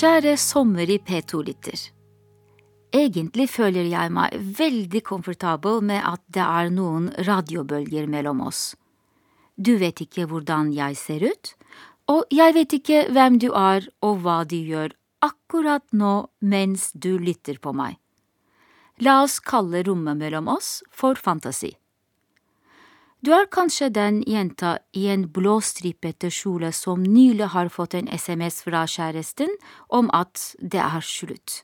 Kjære sommer i P2-lytter. Egentlig føler jeg meg veldig komfortabel med at det er noen radiobølger mellom oss. Du vet ikke hvordan jeg ser ut, og jeg vet ikke hvem du er og hva du gjør akkurat nå mens du lytter på meg. La oss kalle rommet mellom oss for fantasi. Du er kanskje den jenta i en blåstripete kjole som nylig har fått en SMS fra kjæresten om at det er slutt.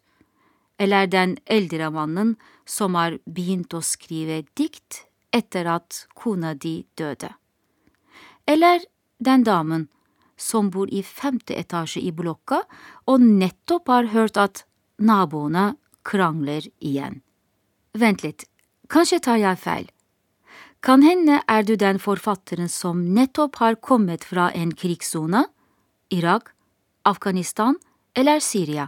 Eller den eldre mannen som har begynt å skrive dikt etter at kona di døde. Eller den damen som bor i femte etasje i blokka og nettopp har hørt at naboene krangler igjen. Vent litt, kanskje tar jeg feil. Kan hende er du den forfatteren som nettopp har kommet fra en krigssone, Irak, Afghanistan eller Syria,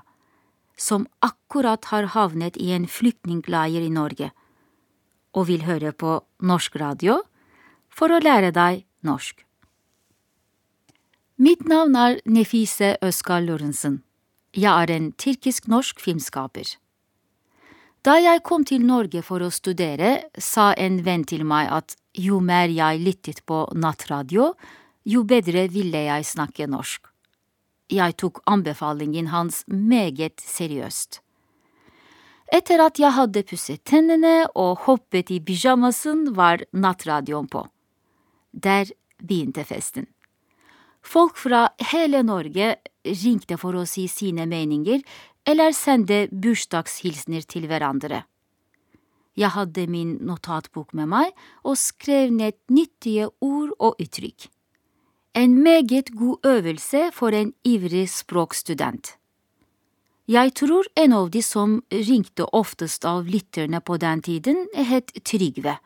som akkurat har havnet i en flyktningleir i Norge, og vil høre på norsk radio for å lære deg norsk. Mitt navn er Nefise Øskal Lorentzen. Jeg er en tyrkisk-norsk filmskaper. Da jeg kom til Norge for å studere, sa en venn til meg at jo mer jeg lyttet på nattradio, jo bedre ville jeg snakke norsk. Jeg tok anbefalingen hans meget seriøst. Etter at jeg hadde pusset tennene og hoppet i pysjamasen, var nattradioen på. Der begynte festen. Folk fra hele Norge ringte for å si sine meninger eller sende bursdagshilsener til hverandre. Jeg hadde min notatbok med meg og skrev ned nyttige ord og uttrykk. En meget god øvelse for en ivrig språkstudent. Jeg tror en av de som ringte oftest av lytterne på den tiden, het Trygve.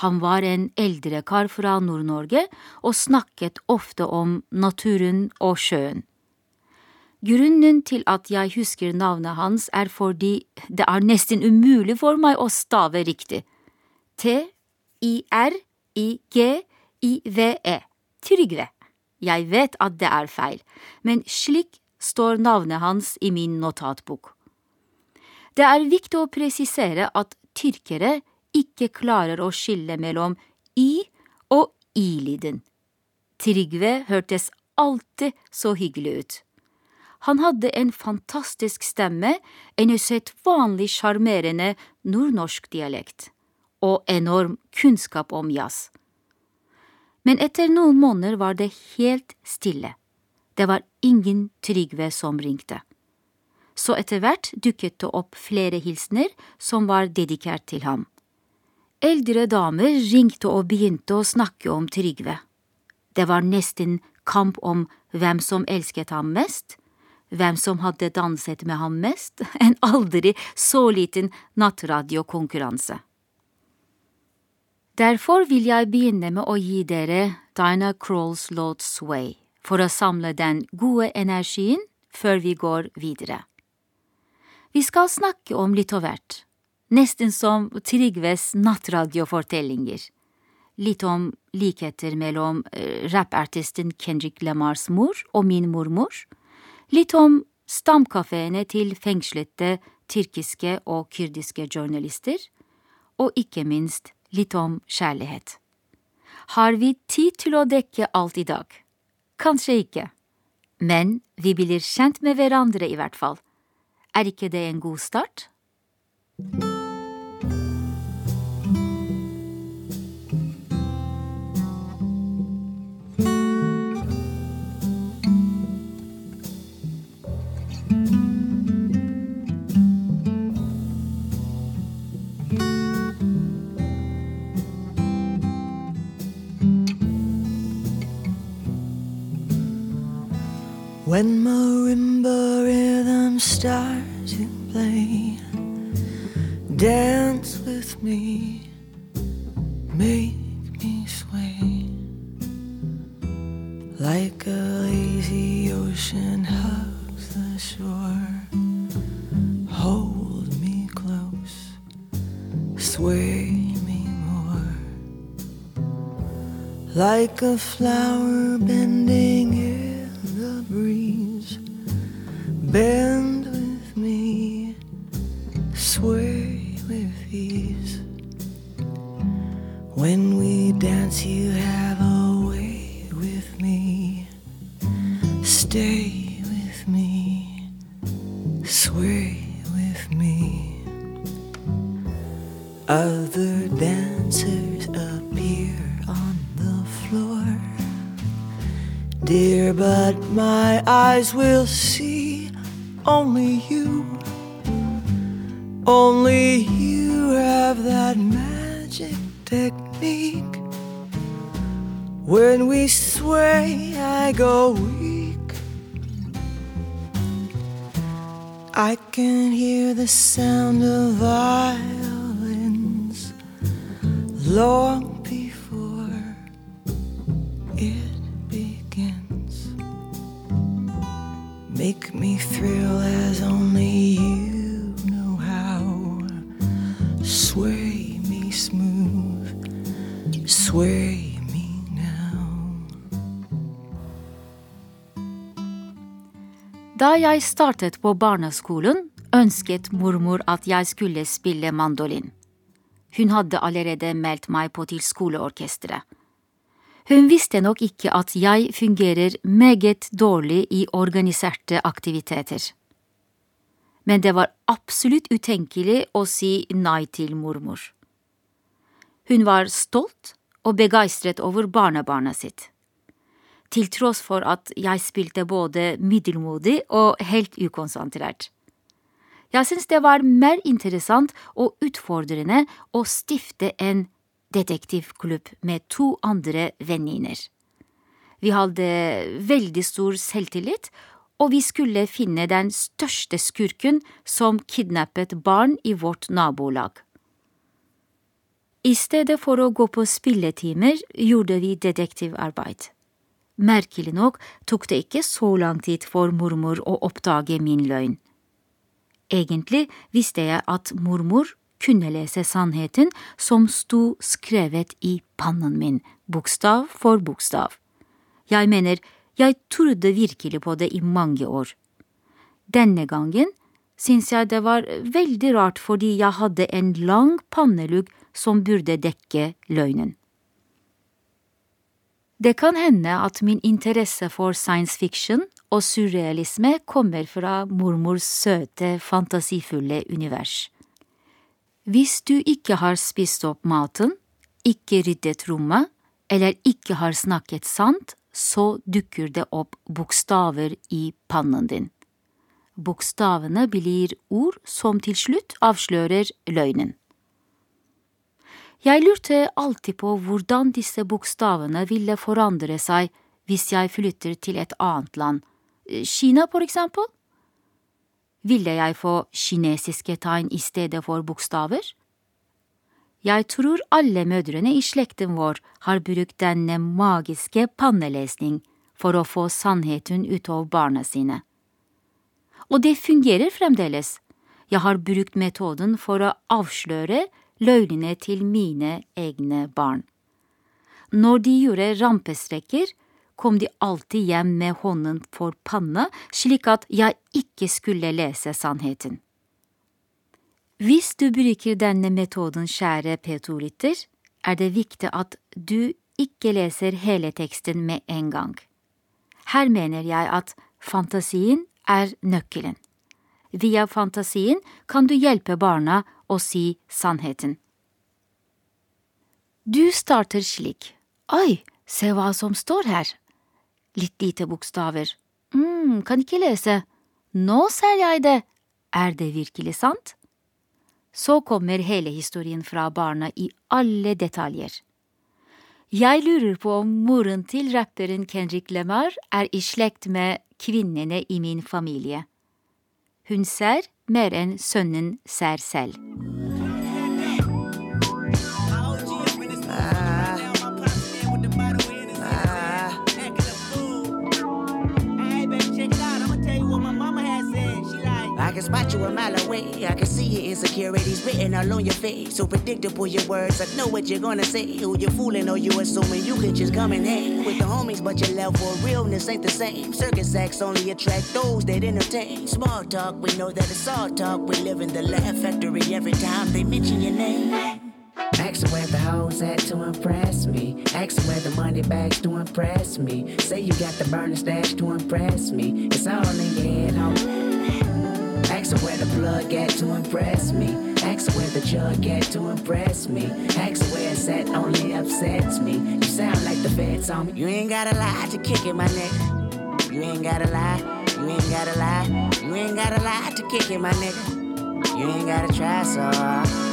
Han var en eldre kar fra Nord-Norge og snakket ofte om naturen og sjøen. Grunnen til at jeg husker navnet hans er fordi det er nesten umulig for meg å stave riktig. T-I-R-I-G-I-V-E. Trygve. Jeg vet at det er feil, men slik står navnet hans i min notatbok. Det er viktig å presisere at tyrkere ikke klarer å skille mellom y og i-lyden. Trygve hørtes alltid så hyggelig ut. Han hadde en fantastisk stemme, en usedvanlig sjarmerende nordnorsk dialekt, og enorm kunnskap om jazz. Men etter noen måneder var det helt stille. Det var ingen Trygve som ringte. Så etter hvert dukket det opp flere hilsener som var dedikert til ham. Eldre damer ringte og begynte å snakke om Trygve. Det var nesten kamp om hvem som elsket ham mest, hvem som hadde danset med ham mest, en aldri så liten nattradiokonkurranse. Derfor vil jeg begynne med å gi dere Dinah Crawls låt Sway, for å samle den gode energien før vi går videre. Vi skal snakke om litt av hvert, nesten som Trygves nattradiofortellinger. Litt om likheter mellom eh, rappartisten Kendrick Lamars mor og min mormor, Litt om stamkafeene til fengslede tyrkiske og kurdiske journalister, og ikke minst litt om kjærlighet. Har vi tid til å dekke alt i dag? Kanskje ikke. Men vi blir kjent med hverandre i hvert fall. Er ikke det en god start? When marimba rhythms start to play, dance with me, make me sway like a lazy ocean hugs the shore. Hold me close, sway me more like a flower bending Bend with me, sway with ease. When we dance, you have a way with me. Stay my eyes will see only you. Only you have that magic technique. When we sway, I go weak. I can hear the sound of violins long jeg startet på barneskolen, ønsket mormor at jeg skulle spille mandolin. Hun hadde allerede meldt meg på til skoleorkesteret. Hun visste nok ikke at jeg fungerer meget dårlig i organiserte aktiviteter. Men det var absolutt utenkelig å si nei til mormor. Hun var stolt og begeistret over barnebarnet sitt til tross for at jeg spilte både middelmodig og helt ukonsentrert. Jeg syns det var mer interessant og utfordrende å stifte en detektivklubb med to andre venninner. Vi hadde veldig stor selvtillit, og vi skulle finne den største skurken som kidnappet barn i vårt nabolag. I stedet for å gå på spilletimer gjorde vi detektivarbeid. Merkelig nok tok det ikke så lang tid for mormor å oppdage min løgn. Egentlig visste jeg at mormor kunne lese sannheten som sto skrevet i pannen min, bokstav for bokstav. Jeg mener, jeg trodde virkelig på det i mange år. Denne gangen syns jeg det var veldig rart fordi jeg hadde en lang pannelugg som burde dekke løgnen. Det kan hende at min interesse for science fiction og surrealisme kommer fra mormors søte, fantasifulle univers. Hvis du ikke har spist opp maten, ikke ryddet rommet eller ikke har snakket sant, så dukker det opp bokstaver i pannen din. Bokstavene blir ord som til slutt avslører løgnen. Jeg lurte alltid på hvordan disse bokstavene ville forandre seg hvis jeg flytter til et annet land, Kina for eksempel. Ville jeg få kinesiske tegn i stedet for bokstaver? Jeg tror alle mødrene i slekten vår har brukt denne magiske pannelesning for å få sannheten ut av barna sine. Og det fungerer fremdeles. Jeg har brukt metoden for å avsløre løgnene til mine egne barn. Når de gjorde rampestreker, kom de alltid hjem med hånden for panne, slik at jeg ikke skulle lese sannheten. Hvis du bruker denne metoden, kjære P2-lytter, er det viktig at du ikke leser hele teksten med en gang. Her mener jeg at fantasien er nøkkelen. Via fantasien kan du hjelpe barna å si sannheten. Du starter slik. Oi, se hva som står her. Litt lite bokstaver. mm, kan ikke lese. Nå ser jeg det. Er det virkelig sant? Så kommer hele historien fra barna i alle detaljer. Jeg lurer på om moren til rapperen Kendrick Lamar er i slekt med kvinnene i min familie. Hun ser mer enn sønnen ser selv. I can spot you a mile away. I can see your insecurities written all on your face. So predictable your words, I know what you're gonna say. Who you fooling or you assuming you can just come and hang with the homies, but your level of realness ain't the same. Circus acts only attract those that entertain. Small talk, we know that it's all talk. We live in the laugh factory every time they mention your name. Ask where the hoes at to impress me. Ask where the money bags to impress me. Say you got the burning stash to impress me. It's all in your head, ho. Ask her where the plug at to impress me. Ask her where the jug at to impress me. Ask her where it's at only upsets me. You sound like the feds on me. You ain't gotta lie to kick it, my nigga. You ain't gotta lie. You ain't gotta lie. You ain't gotta lie to kick it, my nigga. You ain't gotta try so hard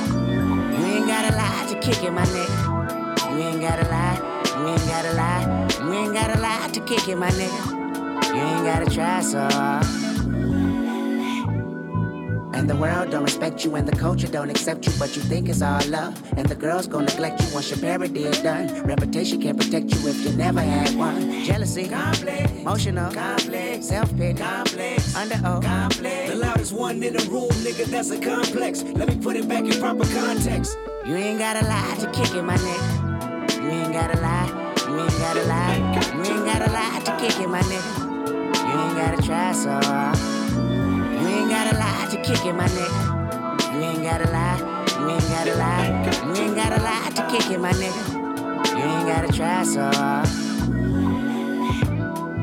ain't gotta lie to kick it, my nigga. You ain't gotta lie. You ain't gotta lie. You ain't gotta lie to kick it, my nigga. You ain't gotta try so hard. And the world don't respect you, and the culture don't accept you, but you think it's all love. And the girls gon' neglect you once your parody is done. Reputation can't protect you if you never had one. Jealousy, complex, emotional, complex, self pity, complex, under oath, complex. The loudest one in the room, nigga, that's a complex. Let me put it back in proper context. You ain't gotta lie to kick it, my nigga. You ain't gotta lie. You ain't gotta lie. You ain't gotta lie to kick it, my nigga. You ain't gotta try so hard. Kick it, my nigga. You ain't gotta lie. You ain't gotta lie. You ain't gotta lie to kick it, my nigga. You ain't gotta try so hard.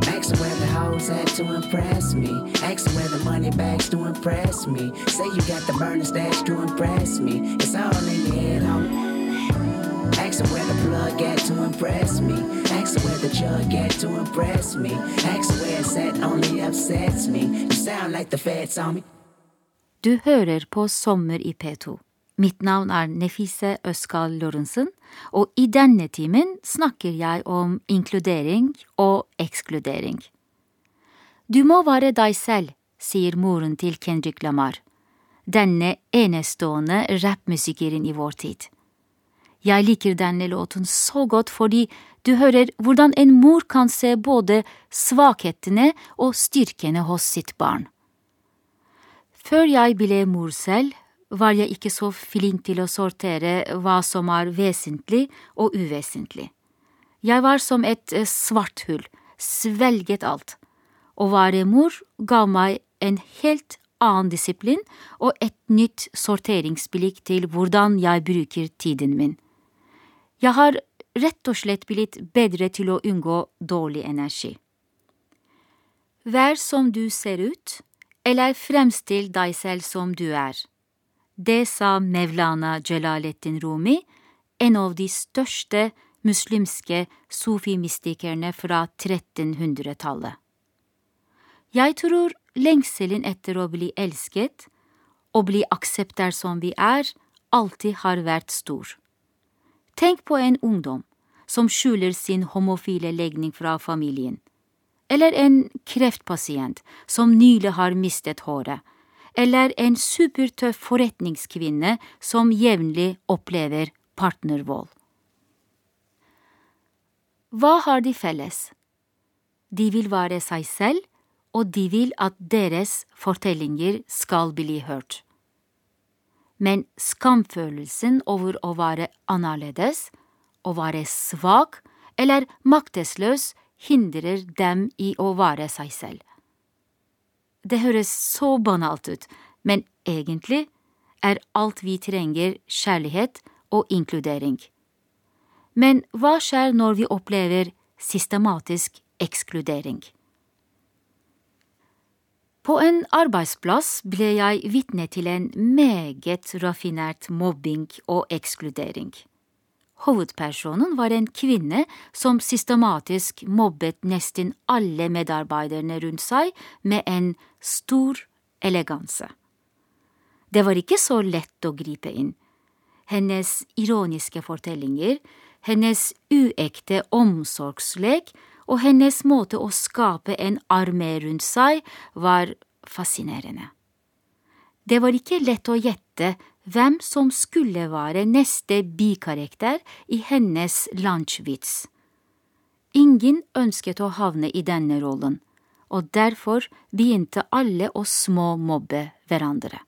Ask where the hoes at to impress me. Ask where the money bags to impress me. Say you got the burner stash to impress me. It's all in your head, homie. Ask where the plug at to impress me. Ask where the jug at to impress me. Ask where it's at only upsets me. You sound like the feds on me. Du hører på Sommer i P2. Mitt navn er Nefise Øskal Lorentzen, og i denne timen snakker jeg om inkludering og ekskludering. Du må være deg selv, sier moren til Kendrick Lamar, denne enestående rappmusikeren i vår tid. Jeg liker denne låten så godt fordi du hører hvordan en mor kan se både svakhetene og styrkene hos sitt barn. Før jeg ble mor selv, var jeg ikke så flink til å sortere hva som er vesentlig og uvesentlig. Jeg var som et eh, svart hull, svelget alt. Å være mor ga meg en helt annen disiplin og et nytt sorteringsblikk til hvordan jeg bruker tiden min. Jeg har rett og slett blitt bedre til å unngå dårlig energi. Vær som du ser ut, eller fremstill deg selv som du er. Det sa Mevlana Jalaleddin Rumi, en av de største muslimske sofimystikerne fra 1300-tallet. Jeg tror lengselen etter å bli elsket og bli akseptert som vi er, alltid har vært stor. Tenk på en ungdom som skjuler sin homofile legning fra familien, eller en kreftpasient som nylig har mistet håret eller en supertøff forretningskvinne som jevnlig opplever partnervold. Hva har de felles? De vil være seg selv, og de vil at deres fortellinger skal bli hørt. Men skamfølelsen over å være annerledes, å være svak eller maktesløs hindrer dem i å være seg selv. Det høres så banalt ut, men egentlig er alt vi trenger kjærlighet og inkludering. Men hva skjer når vi opplever systematisk ekskludering? På en arbeidsplass ble jeg vitne til en meget raffinert mobbing og ekskludering. Hovedpersonen var en kvinne som systematisk mobbet nesten alle medarbeiderne rundt seg med en stor eleganse. Det var ikke så lett å gripe inn. Hennes ironiske fortellinger, hennes uekte omsorgslek og hennes måte å skape en armé rundt seg var fascinerende. Det var ikke lett å gjette hvem som skulle være neste bikarakter i hennes lunsjvits. Ingen ønsket å havne i denne rollen, og derfor begynte alle å småmobbe hverandre.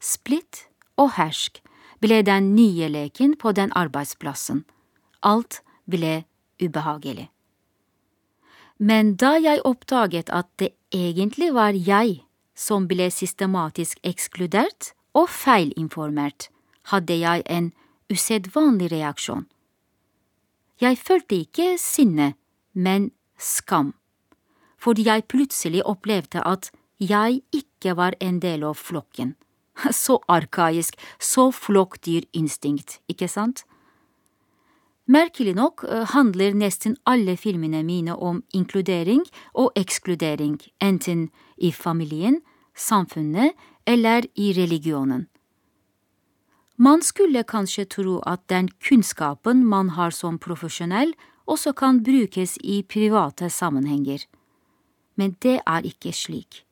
Splitt og hersk ble den nye leken på den arbeidsplassen. Alt ble ubehagelig. Men da jeg oppdaget at det egentlig var jeg som ble systematisk ekskludert og feilinformert, hadde jeg en usedvanlig reaksjon. Jeg følte ikke sinne, men skam, fordi jeg plutselig opplevde at jeg ikke var en del av flokken. Så arkaisk, så flokkdyrinstinkt, ikke sant? Merkelig nok eh, handler nesten alle filmene mine om inkludering og ekskludering, enten i familien, samfunnet eller i religionen. Man skulle kanskje tro at den kunnskapen man har som profesjonell, også kan brukes i private sammenhenger. Men det er ikke slik.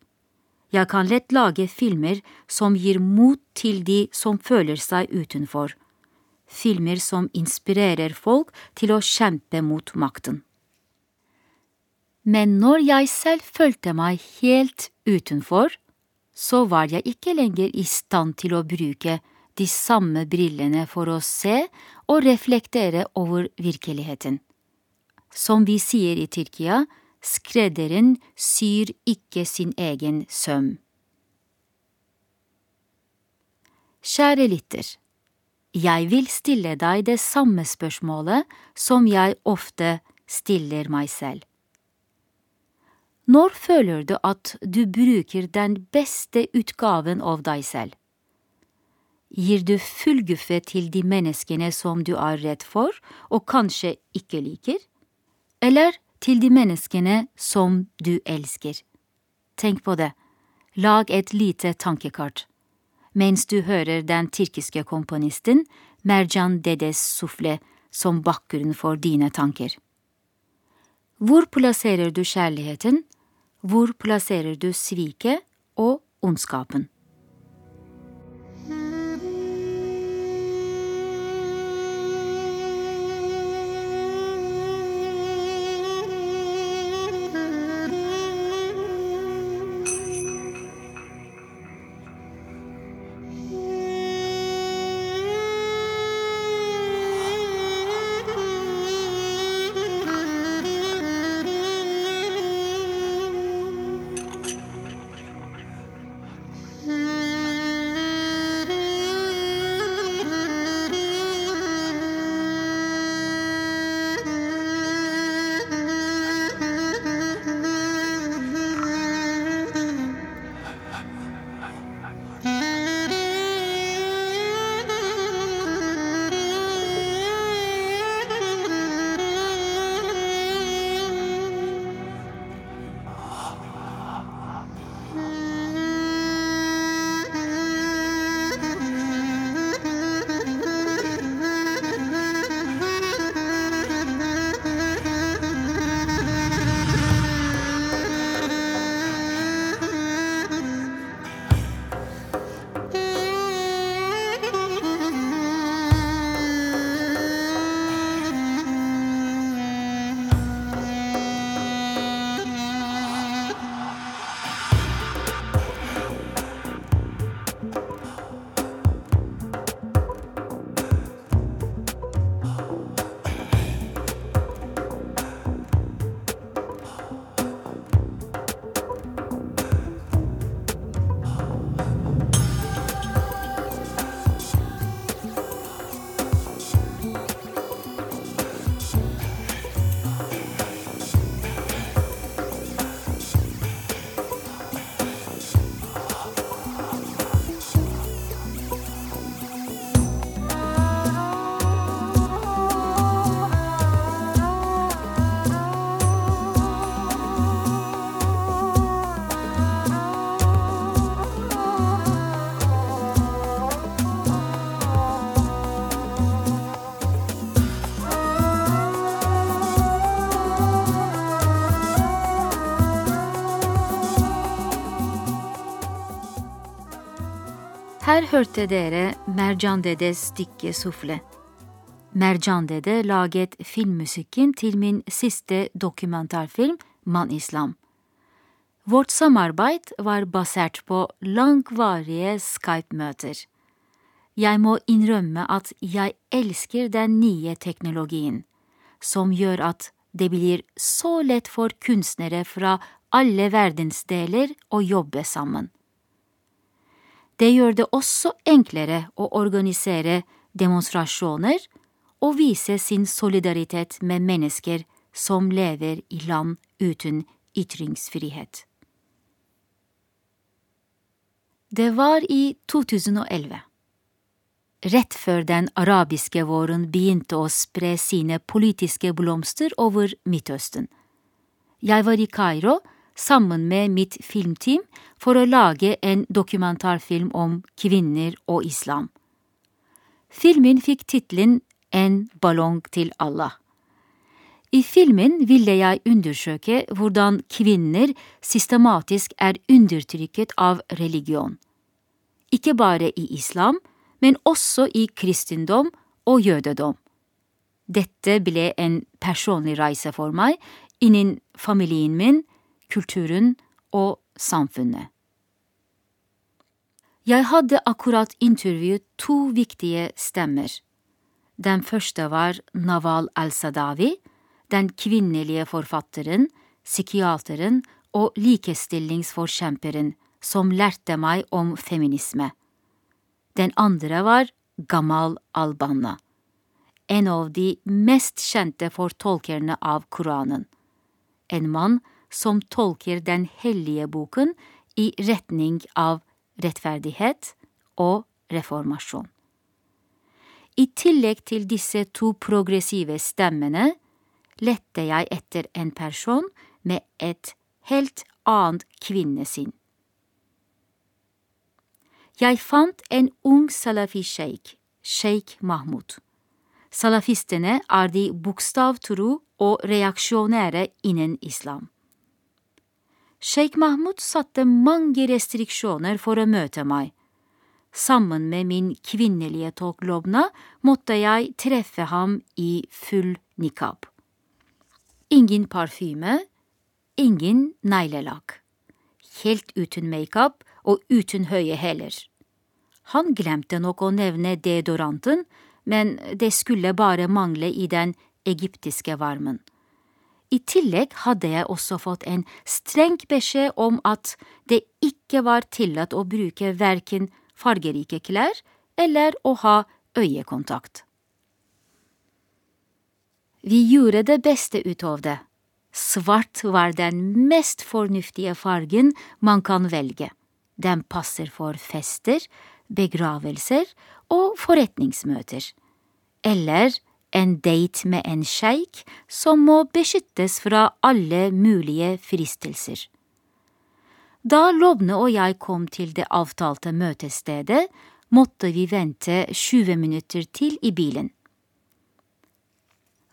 Jeg kan lett lage filmer som gir mot til de som føler seg utenfor filmer som inspirerer folk til å kjempe mot makten. Men når jeg selv følte meg helt utenfor, så var jeg ikke lenger i stand til å bruke de samme brillene for å se og reflektere over virkeligheten. Som vi sier i Tyrkia, skredderen syr ikke sin egen søm. Kjære lytter. Jeg vil stille deg det samme spørsmålet som jeg ofte stiller meg selv. Når føler du at du bruker den beste utgaven av deg selv? Gir du full guffe til de menneskene som du er redd for og kanskje ikke liker? Eller til de menneskene som du elsker? Tenk på det, lag et lite tankekart mens du hører den tyrkiske komponisten Merjan Dedes Sufle som bakgrunn for dine tanker. Hvor plasserer du kjærligheten? Hvor plasserer du sviket og ondskapen? Hørte dere Merjan Dedes stykke Sufle. Merjan Dede laget filmmusikken til min siste dokumentarfilm, Man Islam. Vårt samarbeid var basert på langvarige Skype-møter. Jeg må innrømme at jeg elsker den nye teknologien, som gjør at det blir så lett for kunstnere fra alle verdensdeler å jobbe sammen. Det gjør det også enklere å organisere demonstrasjoner og vise sin solidaritet med mennesker som lever i land uten ytringsfrihet. Det var i 2011. Rett før den arabiske våren begynte å spre sine politiske blomster over Midtøsten. Jeg var i Kairo sammen med mitt filmteam for å lage en dokumentarfilm om kvinner og islam. Filmen fikk tittelen En ballong til Allah. I filmen ville jeg undersøke hvordan kvinner systematisk er undertrykket av religion. Ikke bare i islam, men også i kristendom og jødedom. Dette ble en personlig reise for meg innen familien min, kulturen og samfunnet. Jeg hadde akkurat intervjuet to viktige stemmer. Den første var Naval al-Sadawi, den kvinnelige forfatteren, psykiateren og likestillingsforkjemperen som lærte meg om feminisme. Den andre var Gamal al-Banna, en av de mest kjente fortolkerne av Koranen. En mann som tolker den hellige boken i retning av rettferdighet og reformasjon. I tillegg til disse to progressive stemmene lette jeg etter en person med et helt annet kvinnesinn. Jeg fant en ung salafi-sjeik, sjeik Mahmoud. Salafistene er de bokstavtro og reaksjonære innen islam. Sjeik Mahmud satte mange restriksjoner for å møte meg. Sammen med min kvinnelige tolk måtte jeg treffe ham i full nikab. Ingen parfyme, ingen neglelakk. Helt uten makeup og uten høye hæler. Han glemte nok å nevne deodoranten, men det skulle bare mangle i den egyptiske varmen. I tillegg hadde jeg også fått en streng beskjed om at det ikke var tillatt å bruke verken fargerike klær eller å ha øyekontakt. Vi gjorde det beste ut av det. Svart var den mest fornuftige fargen man kan velge. Den passer for fester, begravelser og forretningsmøter. Eller en date med en sjeik som må beskyttes fra alle mulige fristelser. Da Lobne og jeg kom til det avtalte møtestedet, måtte vi vente 20 minutter til i bilen.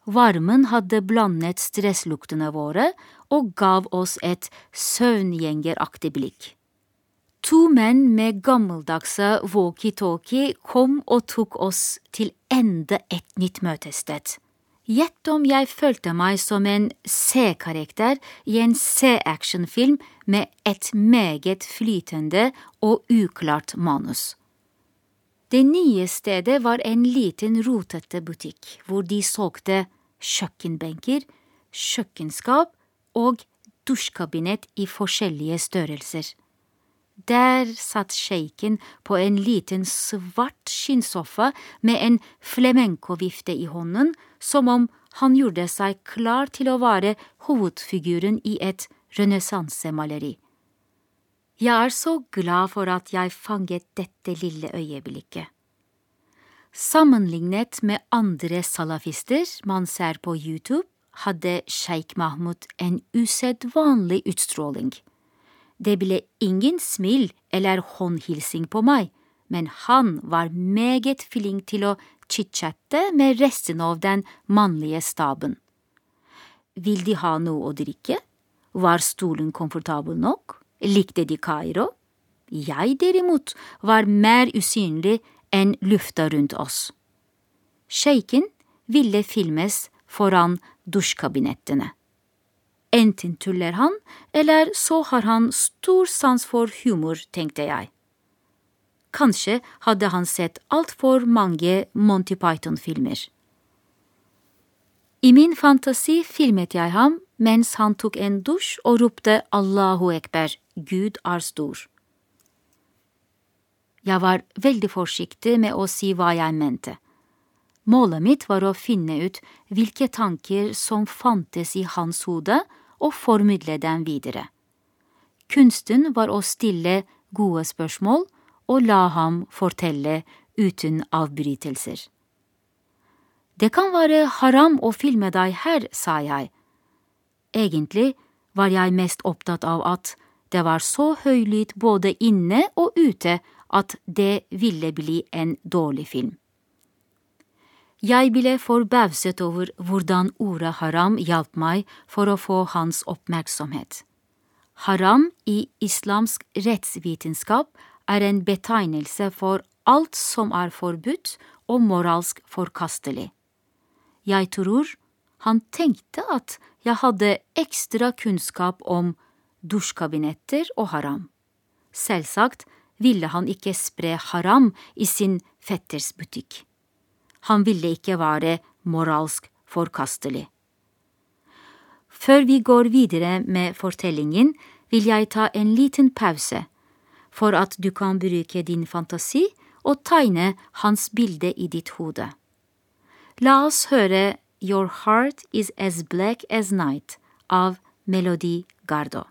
Varmen hadde blandet stressluktene våre og gav oss et søvngjengeraktig blikk. To menn med gammeldagse walkietalkie kom og tok oss til enda et nytt møtested. Gjett om jeg følte meg som en C-karakter i en C-actionfilm med et meget flytende og uklart manus. Det nye stedet var en liten, rotete butikk hvor de solgte kjøkkenbenker, kjøkkenskap og dusjkabinett i forskjellige størrelser. Der satt sjeiken på en liten, svart skinnsofa med en flamenco-vifte i hånden, som om han gjorde seg klar til å være hovedfiguren i et renessansemaleri. Jeg er så glad for at jeg fanget dette lille øyeblikket. Sammenlignet med andre salafister man ser på YouTube, hadde sjeik Mahmud en usedvanlig utstråling. Det ble ingen smil eller håndhilsing på meg, men han var meget flink til å chit-chatte med resten av den mannlige staben. Vil de ha noe å drikke? Var stolen komfortabel nok? Likte de Kairo? Jeg derimot var mer usynlig enn lufta rundt oss. Sjeiken ville filmes foran dusjkabinettene. Enten tuller han, eller så har han stor sans for humor, tenkte jeg. Kanskje hadde han sett altfor mange Monty Python-filmer. I min fantasi filmet jeg ham mens han tok en dusj og ropte Allahu ekber, Gud er stor. Jeg var veldig forsiktig med å si hva jeg mente. Målet mitt var å finne ut hvilke tanker som fantes i hans hode, og formidle dem videre. Kunsten var å stille gode spørsmål og la ham fortelle uten avbrytelser. Det kan være haram å filme deg her, sa jeg. Egentlig var jeg mest opptatt av at det var så høylytt både inne og ute at det ville bli en dårlig film. Jeg ble forbauset over hvordan ordet haram hjalp meg for å få hans oppmerksomhet. Haram i islamsk rettsvitenskap er en betegnelse for alt som er forbudt og moralsk forkastelig. Jeg tror han tenkte at jeg hadde ekstra kunnskap om dusjkabinetter og haram. Selvsagt ville han ikke spre haram i sin fetters butikk. Han ville ikke være moralsk forkastelig. Før vi går videre med fortellingen, vil jeg ta en liten pause for at du kan bruke din fantasi og tegne hans bilde i ditt hode. La oss høre Your Heart Is As Black As Night av Melody Gardo.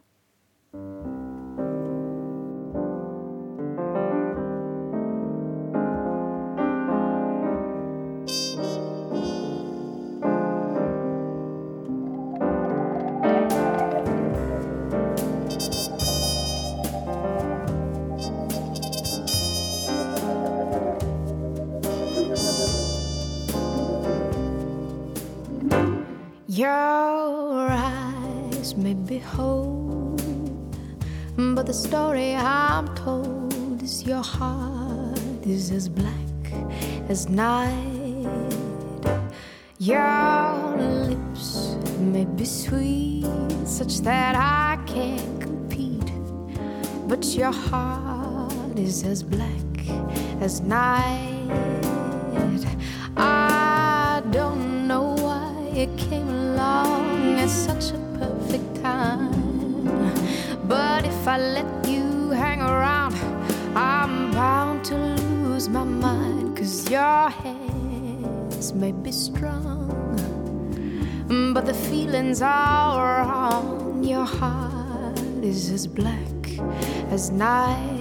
Your eyes may be whole, but the story I'm told is your heart is as black as night. Your lips may be sweet, such that I can't compete, but your heart is as black as night. I don't know why it came at such a perfect time. But if I let you hang around, I'm bound to lose my mind. Cause your hands may be strong, but the feelings are wrong. Your heart is as black as night.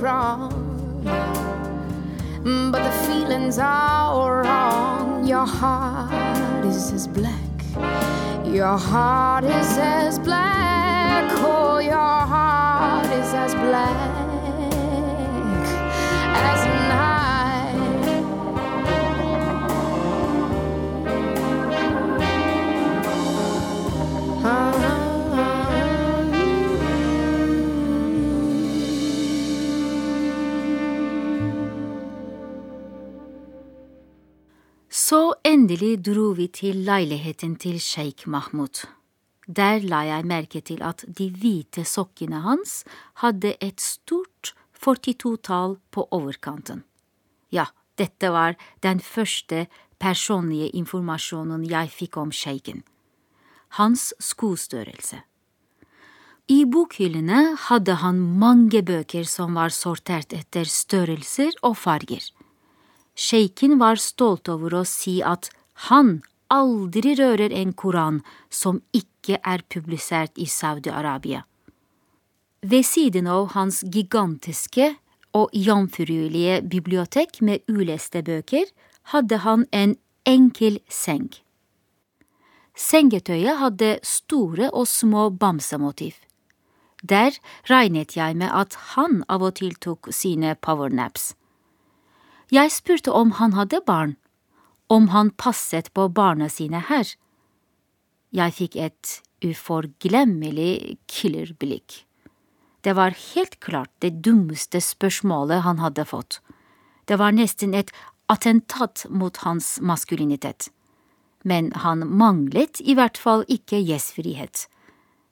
Strong, but the feelings are wrong. Your heart is as black. Your heart is as black. Oh, your heart is as black til leiligheten til sjeik Mahmoud. Der la jeg merke til at de hvite sokkene hans hadde et stort 42-tall på overkanten. Ja, dette var den første personlige informasjonen jeg fikk om sjeiken. Hans skostørrelse. I bokhyllene hadde han mange bøker som var sortert etter størrelser og farger. Sjeiken var stolt over å si at han aldri rører en koran som ikke er publisert i Saudi-Arabia. Ved siden av hans gigantiske og jomfruelige bibliotek med uleste bøker, hadde han en enkel seng. Sengetøyet hadde store og små bamsemotiv. Der regnet jeg med at han av og til tok sine powernaps. Jeg spurte om han hadde barn, om han passet på barna sine her. Jeg fikk et uforglemmelig killerblikk. Det var helt klart det dummeste spørsmålet han hadde fått. Det var nesten et attentat mot hans maskulinitet. Men han manglet i hvert fall ikke gjestfrihet.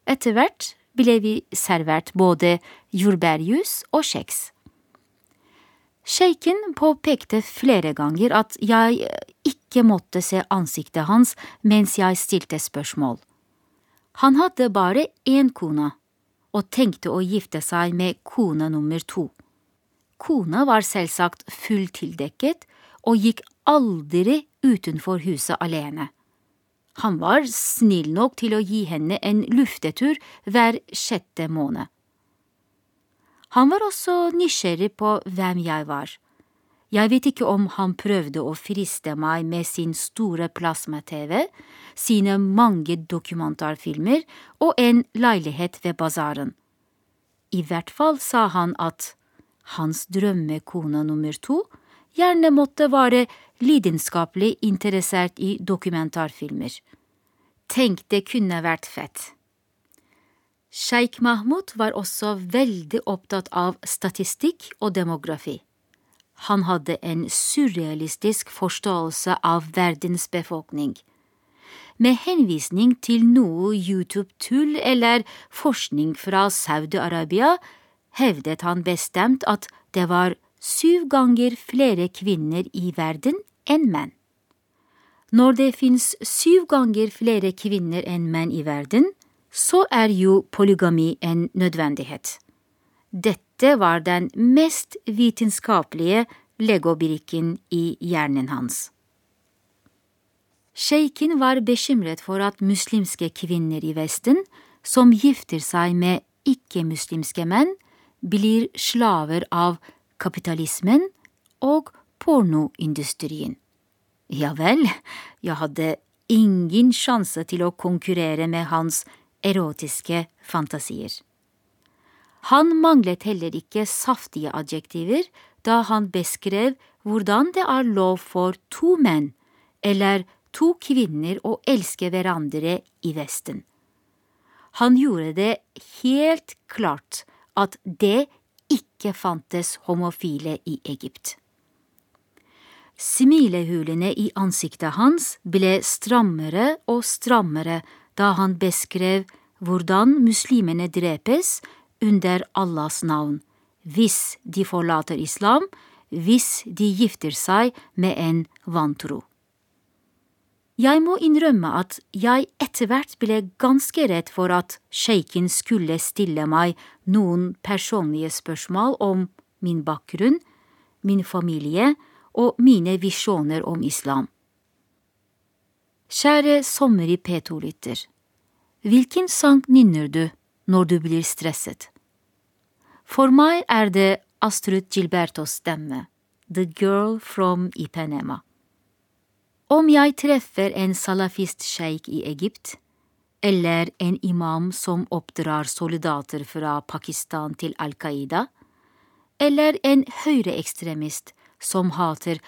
Etter hvert ble vi servert både jordbærjus og kjeks. Sjeiken påpekte flere ganger at jeg ikke måtte se ansiktet hans mens jeg stilte spørsmål. Han hadde bare én kone, og tenkte å gifte seg med kone nummer to. Kona var selvsagt fulltildekket og gikk aldri utenfor huset alene. Han var snill nok til å gi henne en luftetur hver sjette måned. Han var også nysgjerrig på hvem jeg var. Jeg vet ikke om han prøvde å friste meg med sin store plasma-TV, sine mange dokumentarfilmer og en leilighet ved basaren. I hvert fall sa han at hans drømmekone nummer to gjerne måtte være lidenskapelig interessert i dokumentarfilmer. Tenk det kunne vært fett. Sjeik Mahmud var også veldig opptatt av statistikk og demografi. Han hadde en surrealistisk forståelse av verdens befolkning. Med henvisning til noe YouTube-tull eller forskning fra Saudi-Arabia hevdet han bestemt at det var syv ganger flere kvinner i verden enn menn. Når det fins syv ganger flere kvinner enn menn i verden, så er jo polygami en nødvendighet. Dette var den mest vitenskapelige legobrikken i hjernen hans. Sjeiken var bekymret for at muslimske kvinner i Vesten, som gifter seg med ikke-muslimske menn, blir slaver av kapitalismen og pornoindustrien. Ja vel, jeg hadde ingen sjanse til å konkurrere med hans erotiske fantasier. Han manglet heller ikke saftige adjektiver da han beskrev hvordan det er lov for to menn eller to kvinner å elske hverandre i Vesten. Han gjorde det helt klart at det ikke fantes homofile i Egypt. Smilehulene i ansiktet hans ble strammere og strammere da han beskrev hvordan muslimene drepes under Allahs navn, hvis de forlater islam, hvis de gifter seg med en vantro. Jeg må innrømme at jeg etter hvert ble ganske redd for at sjeiken skulle stille meg noen personlige spørsmål om min bakgrunn, min familie og mine visjoner om islam. Kjære sommer i P2-lytter, hvilken sang nynner du når du blir stresset? For meg er det Astrud Gilbertos stemme, The Girl from Ipanema. Om jeg treffer en salafist-sjeik i Egypt, eller en imam som oppdrar soldater fra Pakistan til Al Qaida, eller en høyreekstremist som hater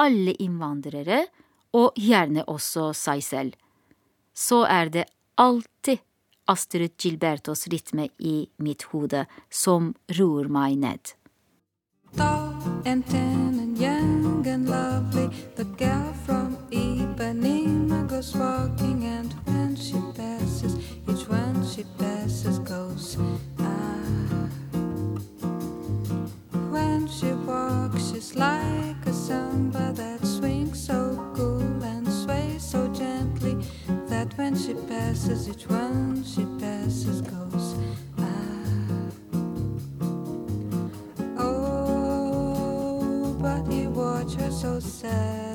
alle innvandrere, og gjerne også seg selv, så er det alltid Astrid Gilbertos rytme i mitt hode som roer meg ned. Da en young and lovely, the girl from Ipanema goes walking, and when she passes, each one she passes goes. Ah. When she walks, she's like a samba that that when she passes, each one she passes goes. watch her so sadly.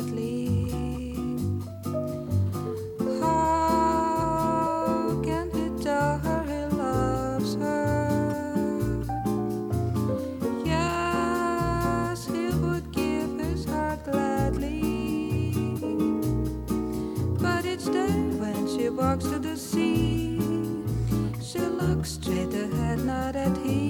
Walks to the sea. She looks straight ahead, not at him.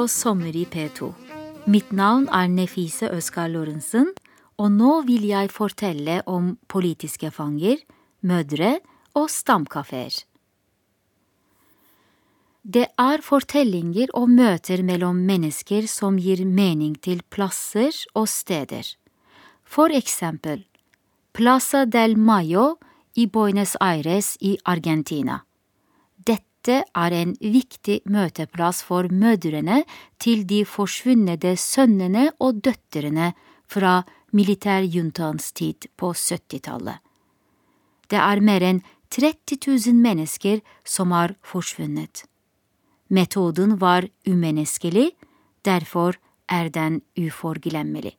På Sommer i P2. Mitt navn er Nefise Øskar Lorentzen, og nå vil jeg fortelle om politiske fanger, mødre og stamkafeer. Det er fortellinger og møter mellom mennesker som gir mening til plasser og steder. For eksempel Plaza del Mayo i Buenos Aires i Argentina. Dette er en viktig møteplass for mødrene til de forsvunne sønnene og døtrene fra militærjuntaens tid på 70-tallet. Det er mer enn 30 000 mennesker som har forsvunnet. Metoden var umenneskelig, derfor er den uforglemmelig.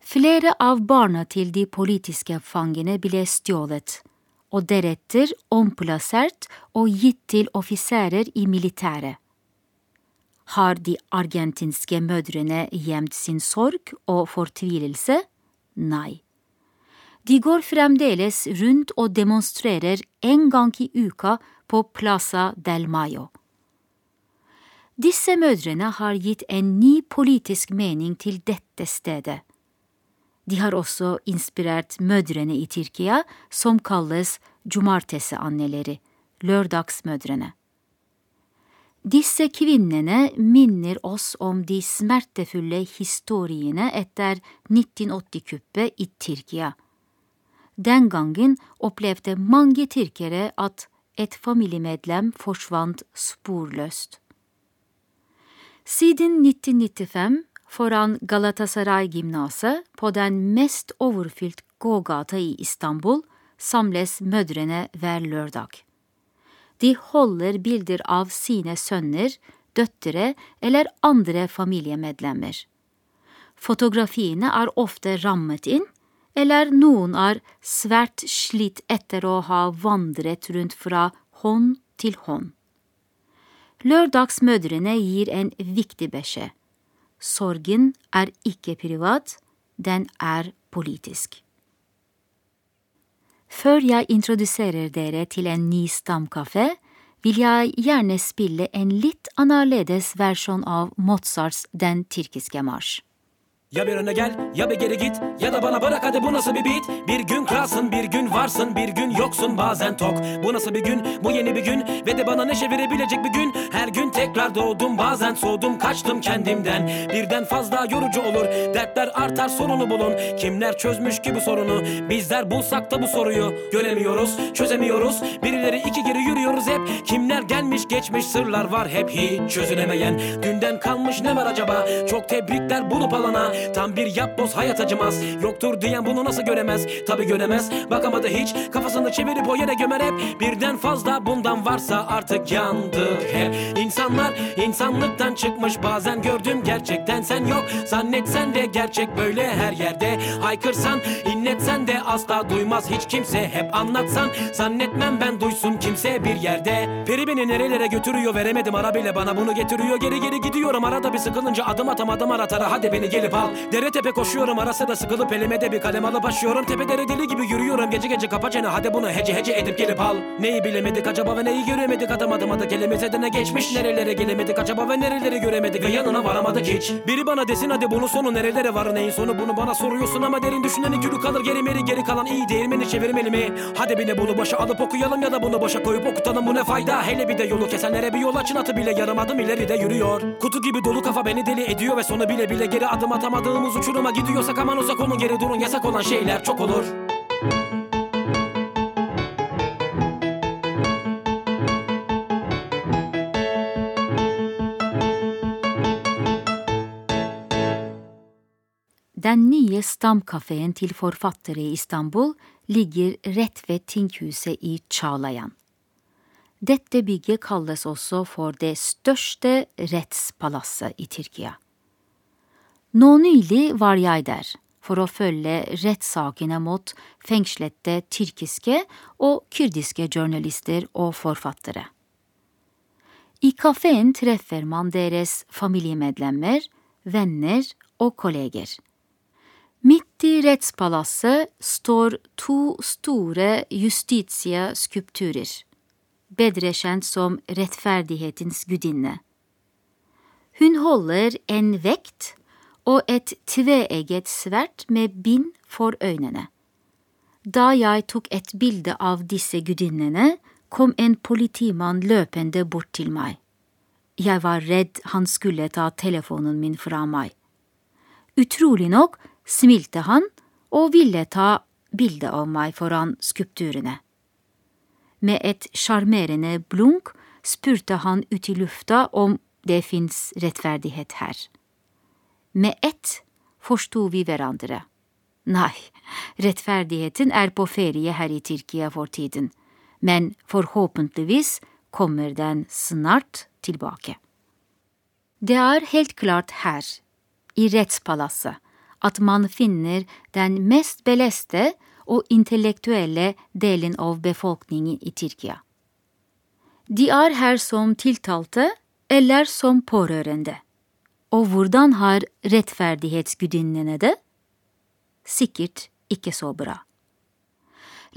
Flere av barna til de politiske fangene ble stjålet, og deretter omplassert og gitt til offiserer i militæret. Har de argentinske mødrene gjemt sin sorg og fortvilelse? Nei. De går fremdeles rundt og demonstrerer en gang i uka på Plaza del Mayo. Disse mødrene har gitt en ny politisk mening til dette stedet. De har også inspirert mødrene i Tyrkia, som kalles Cumartesi-anneleri, lørdagsmødrene. Disse kvinnene minner oss om de smertefulle historiene etter 1980-kuppet i Tyrkia. Den gangen opplevde mange tyrkere at et familiemedlem forsvant sporløst. Siden 1995, foran Galatasaray-gymnaset på den mest overfylt gågata i Istanbul, samles mødrene hver lørdag. De holder bilder av sine sønner, døtre eller andre familiemedlemmer. Fotografiene er ofte rammet inn, eller noen er svært slitt etter å ha vandret rundt fra hånd til hånd. Lørdagsmødrene gir en viktig beskjed. Sorgen er ikke privat, den er politisk. Før jeg introduserer dere til en ny stamkaffe, vil jeg gjerne spille en litt annerledes versjon av Mozarts Den tyrkiske marsj. Ya bir öne gel ya bir geri git. Ya da bana bırak hadi bu nasıl bir beat? Bir gün kralsın bir gün varsın bir gün yoksun bazen tok. Bu nasıl bir gün? Bu yeni bir gün. Ve de bana neşe verebilecek bir gün. Her gün tekrar doğdum bazen soğudum kaçtım kendimden. Birden fazla yorucu olur Dertler artar sorunu bulun. Kimler çözmüş ki bu sorunu? Bizler bulsak da bu soruyu. Göremiyoruz çözemiyoruz. Birileri iki geri yürüyoruz hep. Kimler gelmiş geçmiş sırlar var hep hiç çözülemeyen. Dünden kalmış ne var acaba? Çok tebrikler bulup alana Tam bir yapboz hayat acımaz. Yoktur diyen bunu nasıl göremez? Tabi göremez. Bakamadı hiç. Kafasını çevirip o yere gömer hep. Birden fazla bundan varsa artık yandı hep İnsanlar insanlıktan çıkmış. Bazen gördüm gerçekten sen yok. Zannetsen de gerçek böyle her yerde. Haykırsan inan Dinletsen de asla duymaz. Hiç kimse Hep anlatsan. Zannetmem ben duysun kimse bir yerde. Peri beni nerelere götürüyor veremedim. Ara bile bana bunu getiriyor. Geri geri gidiyorum. Arada bir sıkılınca adım atamadım aratara. Hadi beni gelip al Dere tepe koşuyorum ara sıra sıkılıp elime de bir kalem alıp aşıyorum. Tepelere deli gibi yürüyorum gece gece kapa çene. Hadi bunu hece hece edip gelip al. Neyi bilemedik acaba ve neyi göremedik? Atamadım adı kelimize de ne geçmiş? Nerelere gelemedik acaba ve nereleri göremedik? Ve yanına varamadık hiç. Biri bana desin hadi bunun sonu nerelere var? Neyin sonu? Bunu bana soruyorsun ama derin düşünen iki kalır. Geri meri geri kalan iyi değirmeni çevirmeli mi? Hadi beni bunu başa alıp okuyalım ya da bunu boşa koyup okutalım. Bu ne fayda? Hele bir de yolu kesenlere bir yol açın. Atı bile yarım adım ileride yürüyor. Kutu gibi dolu kafa beni deli ediyor ve sonu bile bile geri adım atamadığımız uçuruma gidiyorsak aman uzak olun geri durun yasak olan şeyler çok olur Den nye stamkafeen til forfattere i Istanbul ligger rett ved tinghuset i Çağlayan. Dette bygget kalles også for det største rettspalasset i Tyrkia. Nå nylig var jeg der for å følge rettssakene mot fengslede tyrkiske og kurdiske journalister og forfattere. I kafeen treffer man deres familiemedlemmer, venner og kolleger. Midt i rettspalasset står to store justitieskulpturer, bedre kjent som rettferdighetens gudinne. Hun holder en vekt og et tveegget sverd med bind for øynene. Da jeg tok et bilde av disse gudinnene, kom en politimann løpende bort til meg. Jeg var redd han skulle ta telefonen min fra meg. Utrolig nok smilte han og ville ta bilde av meg foran skulpturene. Med et sjarmerende blunk spurte han ut i lufta om det fins rettferdighet her. Med ett forsto vi hverandre. Nei, rettferdigheten er på ferie her i Tyrkia for tiden, men forhåpentligvis kommer den snart tilbake. Det er helt klart her, i rettspalasset, at man finner den mest beleste og intellektuelle delen av befolkningen i Tyrkia. De er her som tiltalte eller som pårørende. Og hvordan har rettferdighetsgudinnene det? Sikkert ikke så bra.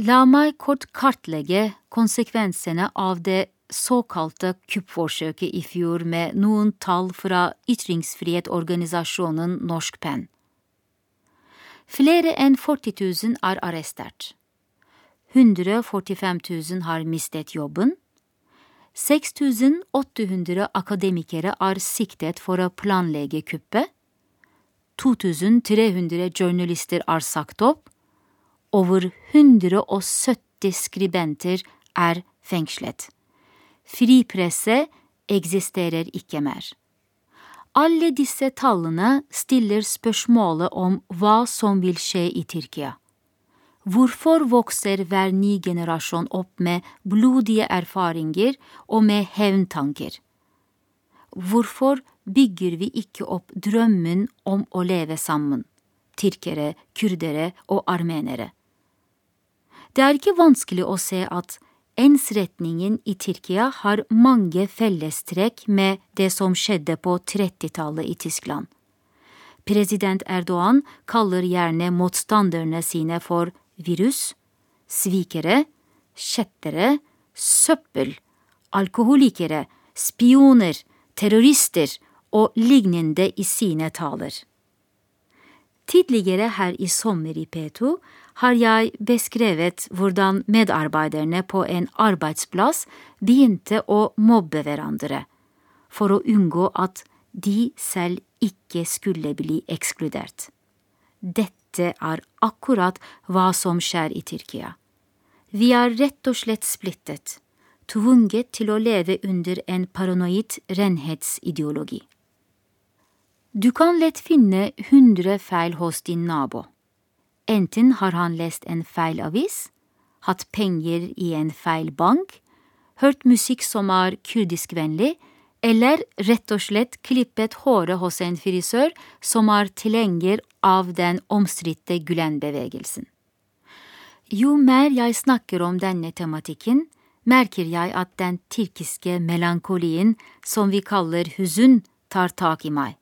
La meg kort kartlegge konsekvensene av det såkalte kuppforsøket i fjor med noen tall fra ytringsfrihetsorganisasjonen Norsk Penn. Flere enn 40 000 er arrestert. 145 000 har mistet jobben. 6800 akademikere er siktet for å planlegge kuppet. 2300 journalister er sagt opp. Over 170 skribenter er fengslet. Fripresse eksisterer ikke mer. Alle disse tallene stiller spørsmålet om hva som vil skje i Tyrkia. Hvorfor vokser hver ny generasjon opp med blodige erfaringer og med hevntanker? Hvorfor bygger vi ikke opp drømmen om å leve sammen, tyrkere, kurdere og armenere? Det er ikke vanskelig å se at ensretningen i Tyrkia har mange fellestrekk med det som skjedde på 30-tallet i Tyskland. President Erdogan kaller gjerne motstanderne sine for virus, svikere, kjettere, søppel, alkoholikere, spioner, terrorister og lignende i sine taler. Tidligere her i sommer i P2 har jeg beskrevet hvordan medarbeiderne på en arbeidsplass begynte å mobbe hverandre, for å unngå at de selv ikke skulle bli ekskludert. Dette er akkurat hva som skjer i Tyrkia. Vi er rett og slett splittet, tvunget til å leve under en paranoid renhetsideologi. Du kan lett finne hundre feil hos din nabo. Enten har han lest en feil avis, hatt penger i en feil bank, hørt musikk som er kurdiskvennlig, eller rett og slett klippet håret hos en frisør som er tilhenger av den omstridte Gulen-bevegelsen. Jo mer jeg snakker om denne tematikken, merker jeg at den tyrkiske melankolien, som vi kaller huzun, tar tak i meg.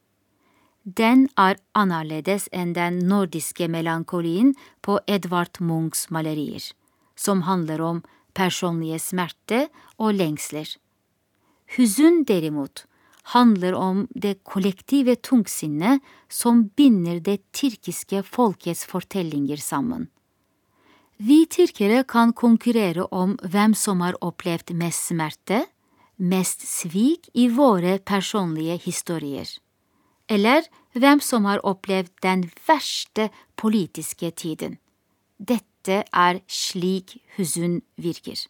Den er annerledes enn den nordiske melankolien på Edvard Munchs malerier, som handler om personlige smerte og lengsler. Huzun derimot handler om det kollektive tungsinnet som binder det tyrkiske folkets fortellinger sammen. Vi tyrkere kan konkurrere om hvem som har opplevd mest smerte, mest svik i våre personlige historier, eller hvem som har opplevd den verste politiske tiden. Dette er slik Huzun virker.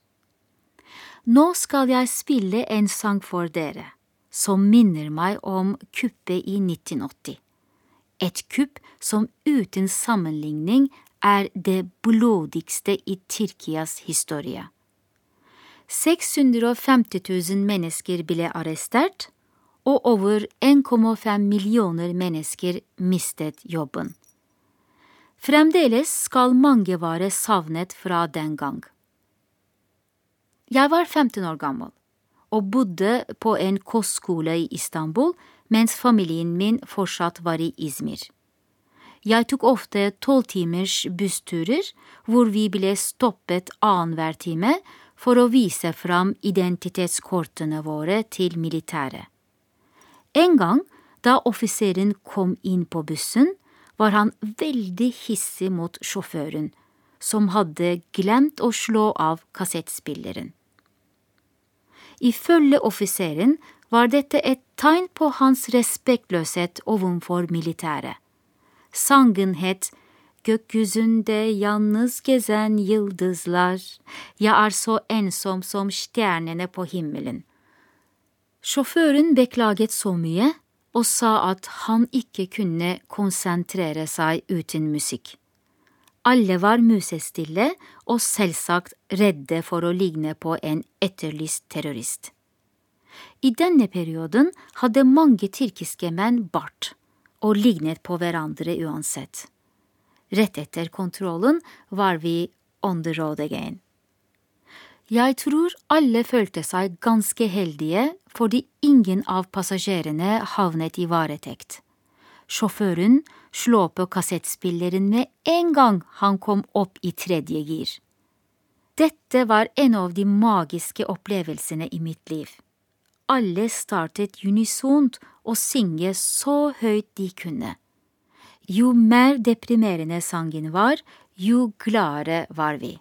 Nå skal jeg spille en sang for dere som minner meg om kuppet i 1980. Et kupp som uten sammenligning er det blodigste i Tyrkias historie. 650 000 mennesker ble arrestert, og over 1,5 millioner mennesker mistet jobben. Fremdeles skal mange være savnet fra den gang. Jeg var 15 år gammel og bodde på en kostskole i Istanbul mens familien min fortsatt var i Izmir. Jeg tok ofte tolvtimers bussturer hvor vi ble stoppet annenhver time for å vise fram identitetskortene våre til militæret. En gang da offiseren kom inn på bussen, var han veldig hissig mot sjåføren, som hadde glemt å slå av kassettspilleren. Ifølge offiseren var dette et tegn på hans respektløshet overfor militæret. Sangen het Gökyüzünde yalnız gezen yıldızlar, jeg er så ensom som stjernene på himmelen. Sjåføren beklaget så mye og sa at han ikke kunne konsentrere seg uten musikk. Alle var musestille og selvsagt redde for å ligne på en etterlyst terrorist. I denne perioden hadde mange tyrkiske menn bart og lignet på hverandre uansett. Rett etter kontrollen var vi on the road again. Jeg tror alle følte seg ganske heldige fordi ingen av passasjerene havnet i varetekt. Sjåføren slå på kassettspilleren med en gang han kom opp i tredje gir. Dette var en av de magiske opplevelsene i mitt liv. Alle startet unisont å synge så høyt de kunne. Jo mer deprimerende sangen var, jo gladere var vi.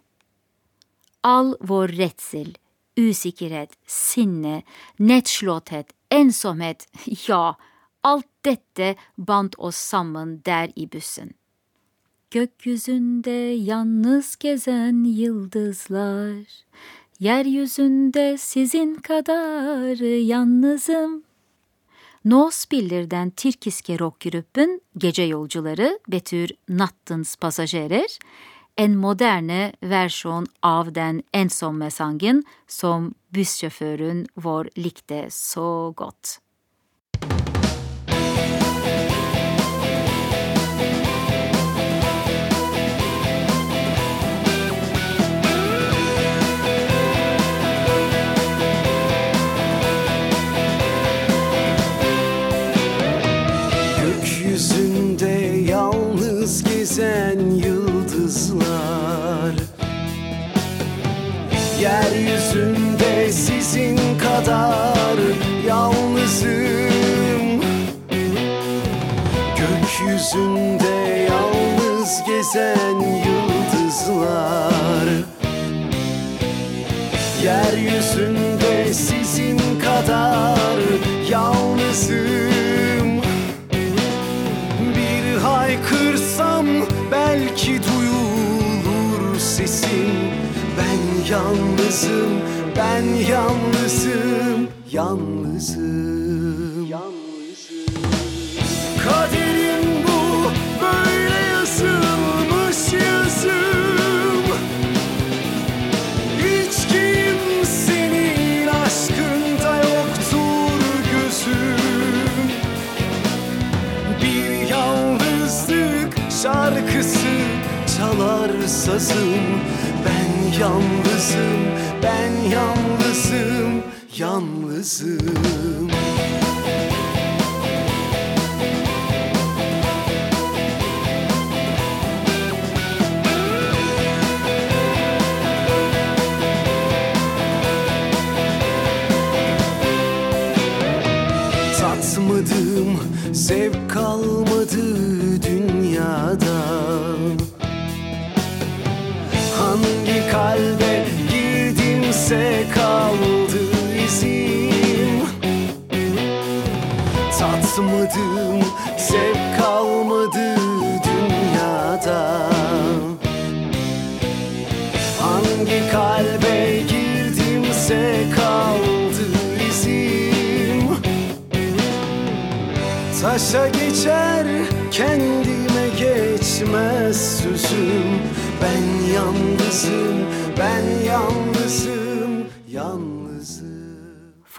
All vår redsel, usikkerhet, sinne, nettslåtthet, ensomhet, ja, Alt dette bandt oss sammen der i bussen. Gökyüzünde yalnız gezen yıldızlar, yeryüzünde sizin kadar yalnızım. Nå spiller den tyrkiske rockgruppen Gece Yolcuları betyr Nattens passasjerer, en moderne versjon av den ensomme sangen som bussjåføren vår likte så godt. Yeryüzünde sizin kadar yalnızım. Gökyüzünde yalnız gezen yıldızlar. Yeryüzünde sizin kadar yalnızım yalnızım, ben yalnızım, yalnızım. yalnızım. Kaderim bu, böyle yazılmış yazım. Hiç kimsenin aşkında yoktur gözüm. Bir yalnızlık şarkısı çalar. sazım yalnızım, ben yalnızım, yalnızım. Tatmadım, zevk kalmadı dünyada kalbe girdimse kaldı izim. Tatmadım, zevk kalmadı dünyada. Hangi kalbe girdimse kaldı izim. Taşa geçer kendime geçmez sözüm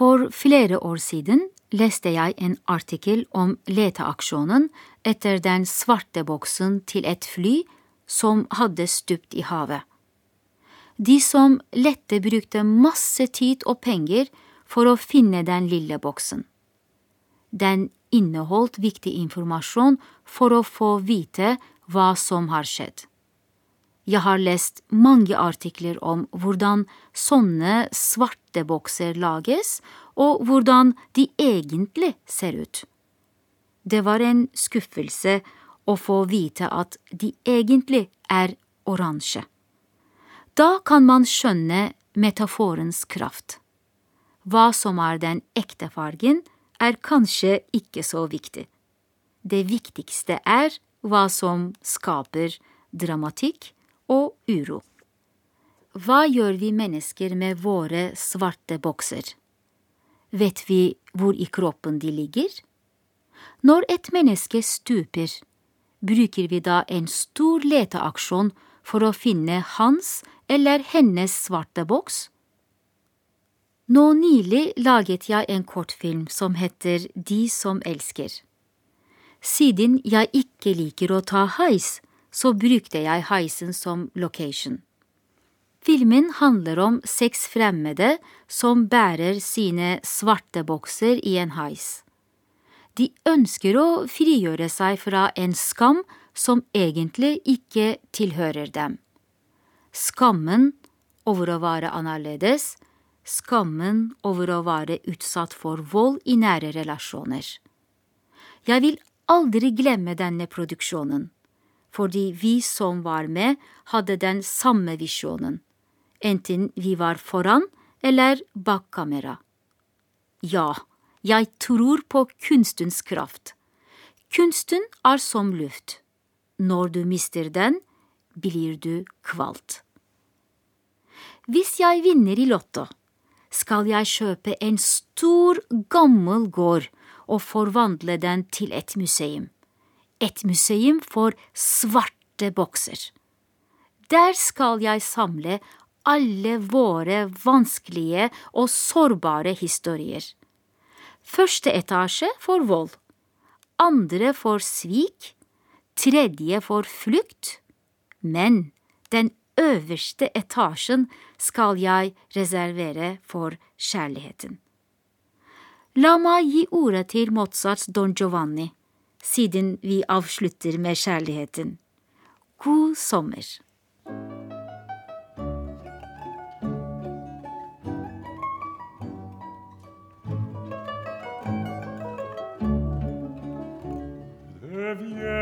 For flere år siden leste jeg en artikkel om leteaksjonen etter den svarte boksen til et fly som hadde stupt i havet. De som lette brukte masse tid og penger for å finne den lille boksen. Den inneholdt viktig informasjon for å få vite hva som har skjedd. Jeg har lest mange artikler om hvordan sånne svarte bokser lages, og hvordan de egentlig ser ut. Det var en skuffelse å få vite at de egentlig er oransje. Da kan man skjønne metaforens kraft. Hva som er den ekte fargen, er kanskje ikke så viktig. Det viktigste er hva som skaper dramatikk og uro. Hva gjør vi mennesker med våre svarte bokser? Vet vi hvor i kroppen de ligger? Når et menneske stuper, bruker vi da en stor leteaksjon for å finne hans eller hennes svarte boks? Nå nylig laget jeg en kortfilm som heter De som elsker. Siden jeg ikke liker å ta heis, så brukte jeg heisen som location. Filmen handler om seks fremmede som bærer sine svarte bokser i en heis. De ønsker å frigjøre seg fra en skam som egentlig ikke tilhører dem. Skammen over å være annerledes, skammen over å være utsatt for vold i nære relasjoner. Jeg vil aldri glemme denne produksjonen, fordi vi som var med, hadde den samme visjonen, enten vi var foran eller bak kamera. Ja, jeg tror på kunstens kraft. Kunsten er som luft. Når du mister den, blir du kvalt. Hvis jeg vinner i Lotto, skal jeg kjøpe en stor, gammel gård og forvandle den til et museum. Et museum for svarte bokser. Der skal jeg samle alle våre vanskelige og sårbare historier. Første etasje for vold, andre for svik, tredje for flukt, men den øverste etasjen skal jeg reservere for kjærligheten. La meg gi ordet til Mozarts Don Giovanni, siden vi avslutter med kjærligheten. God sommer! vieni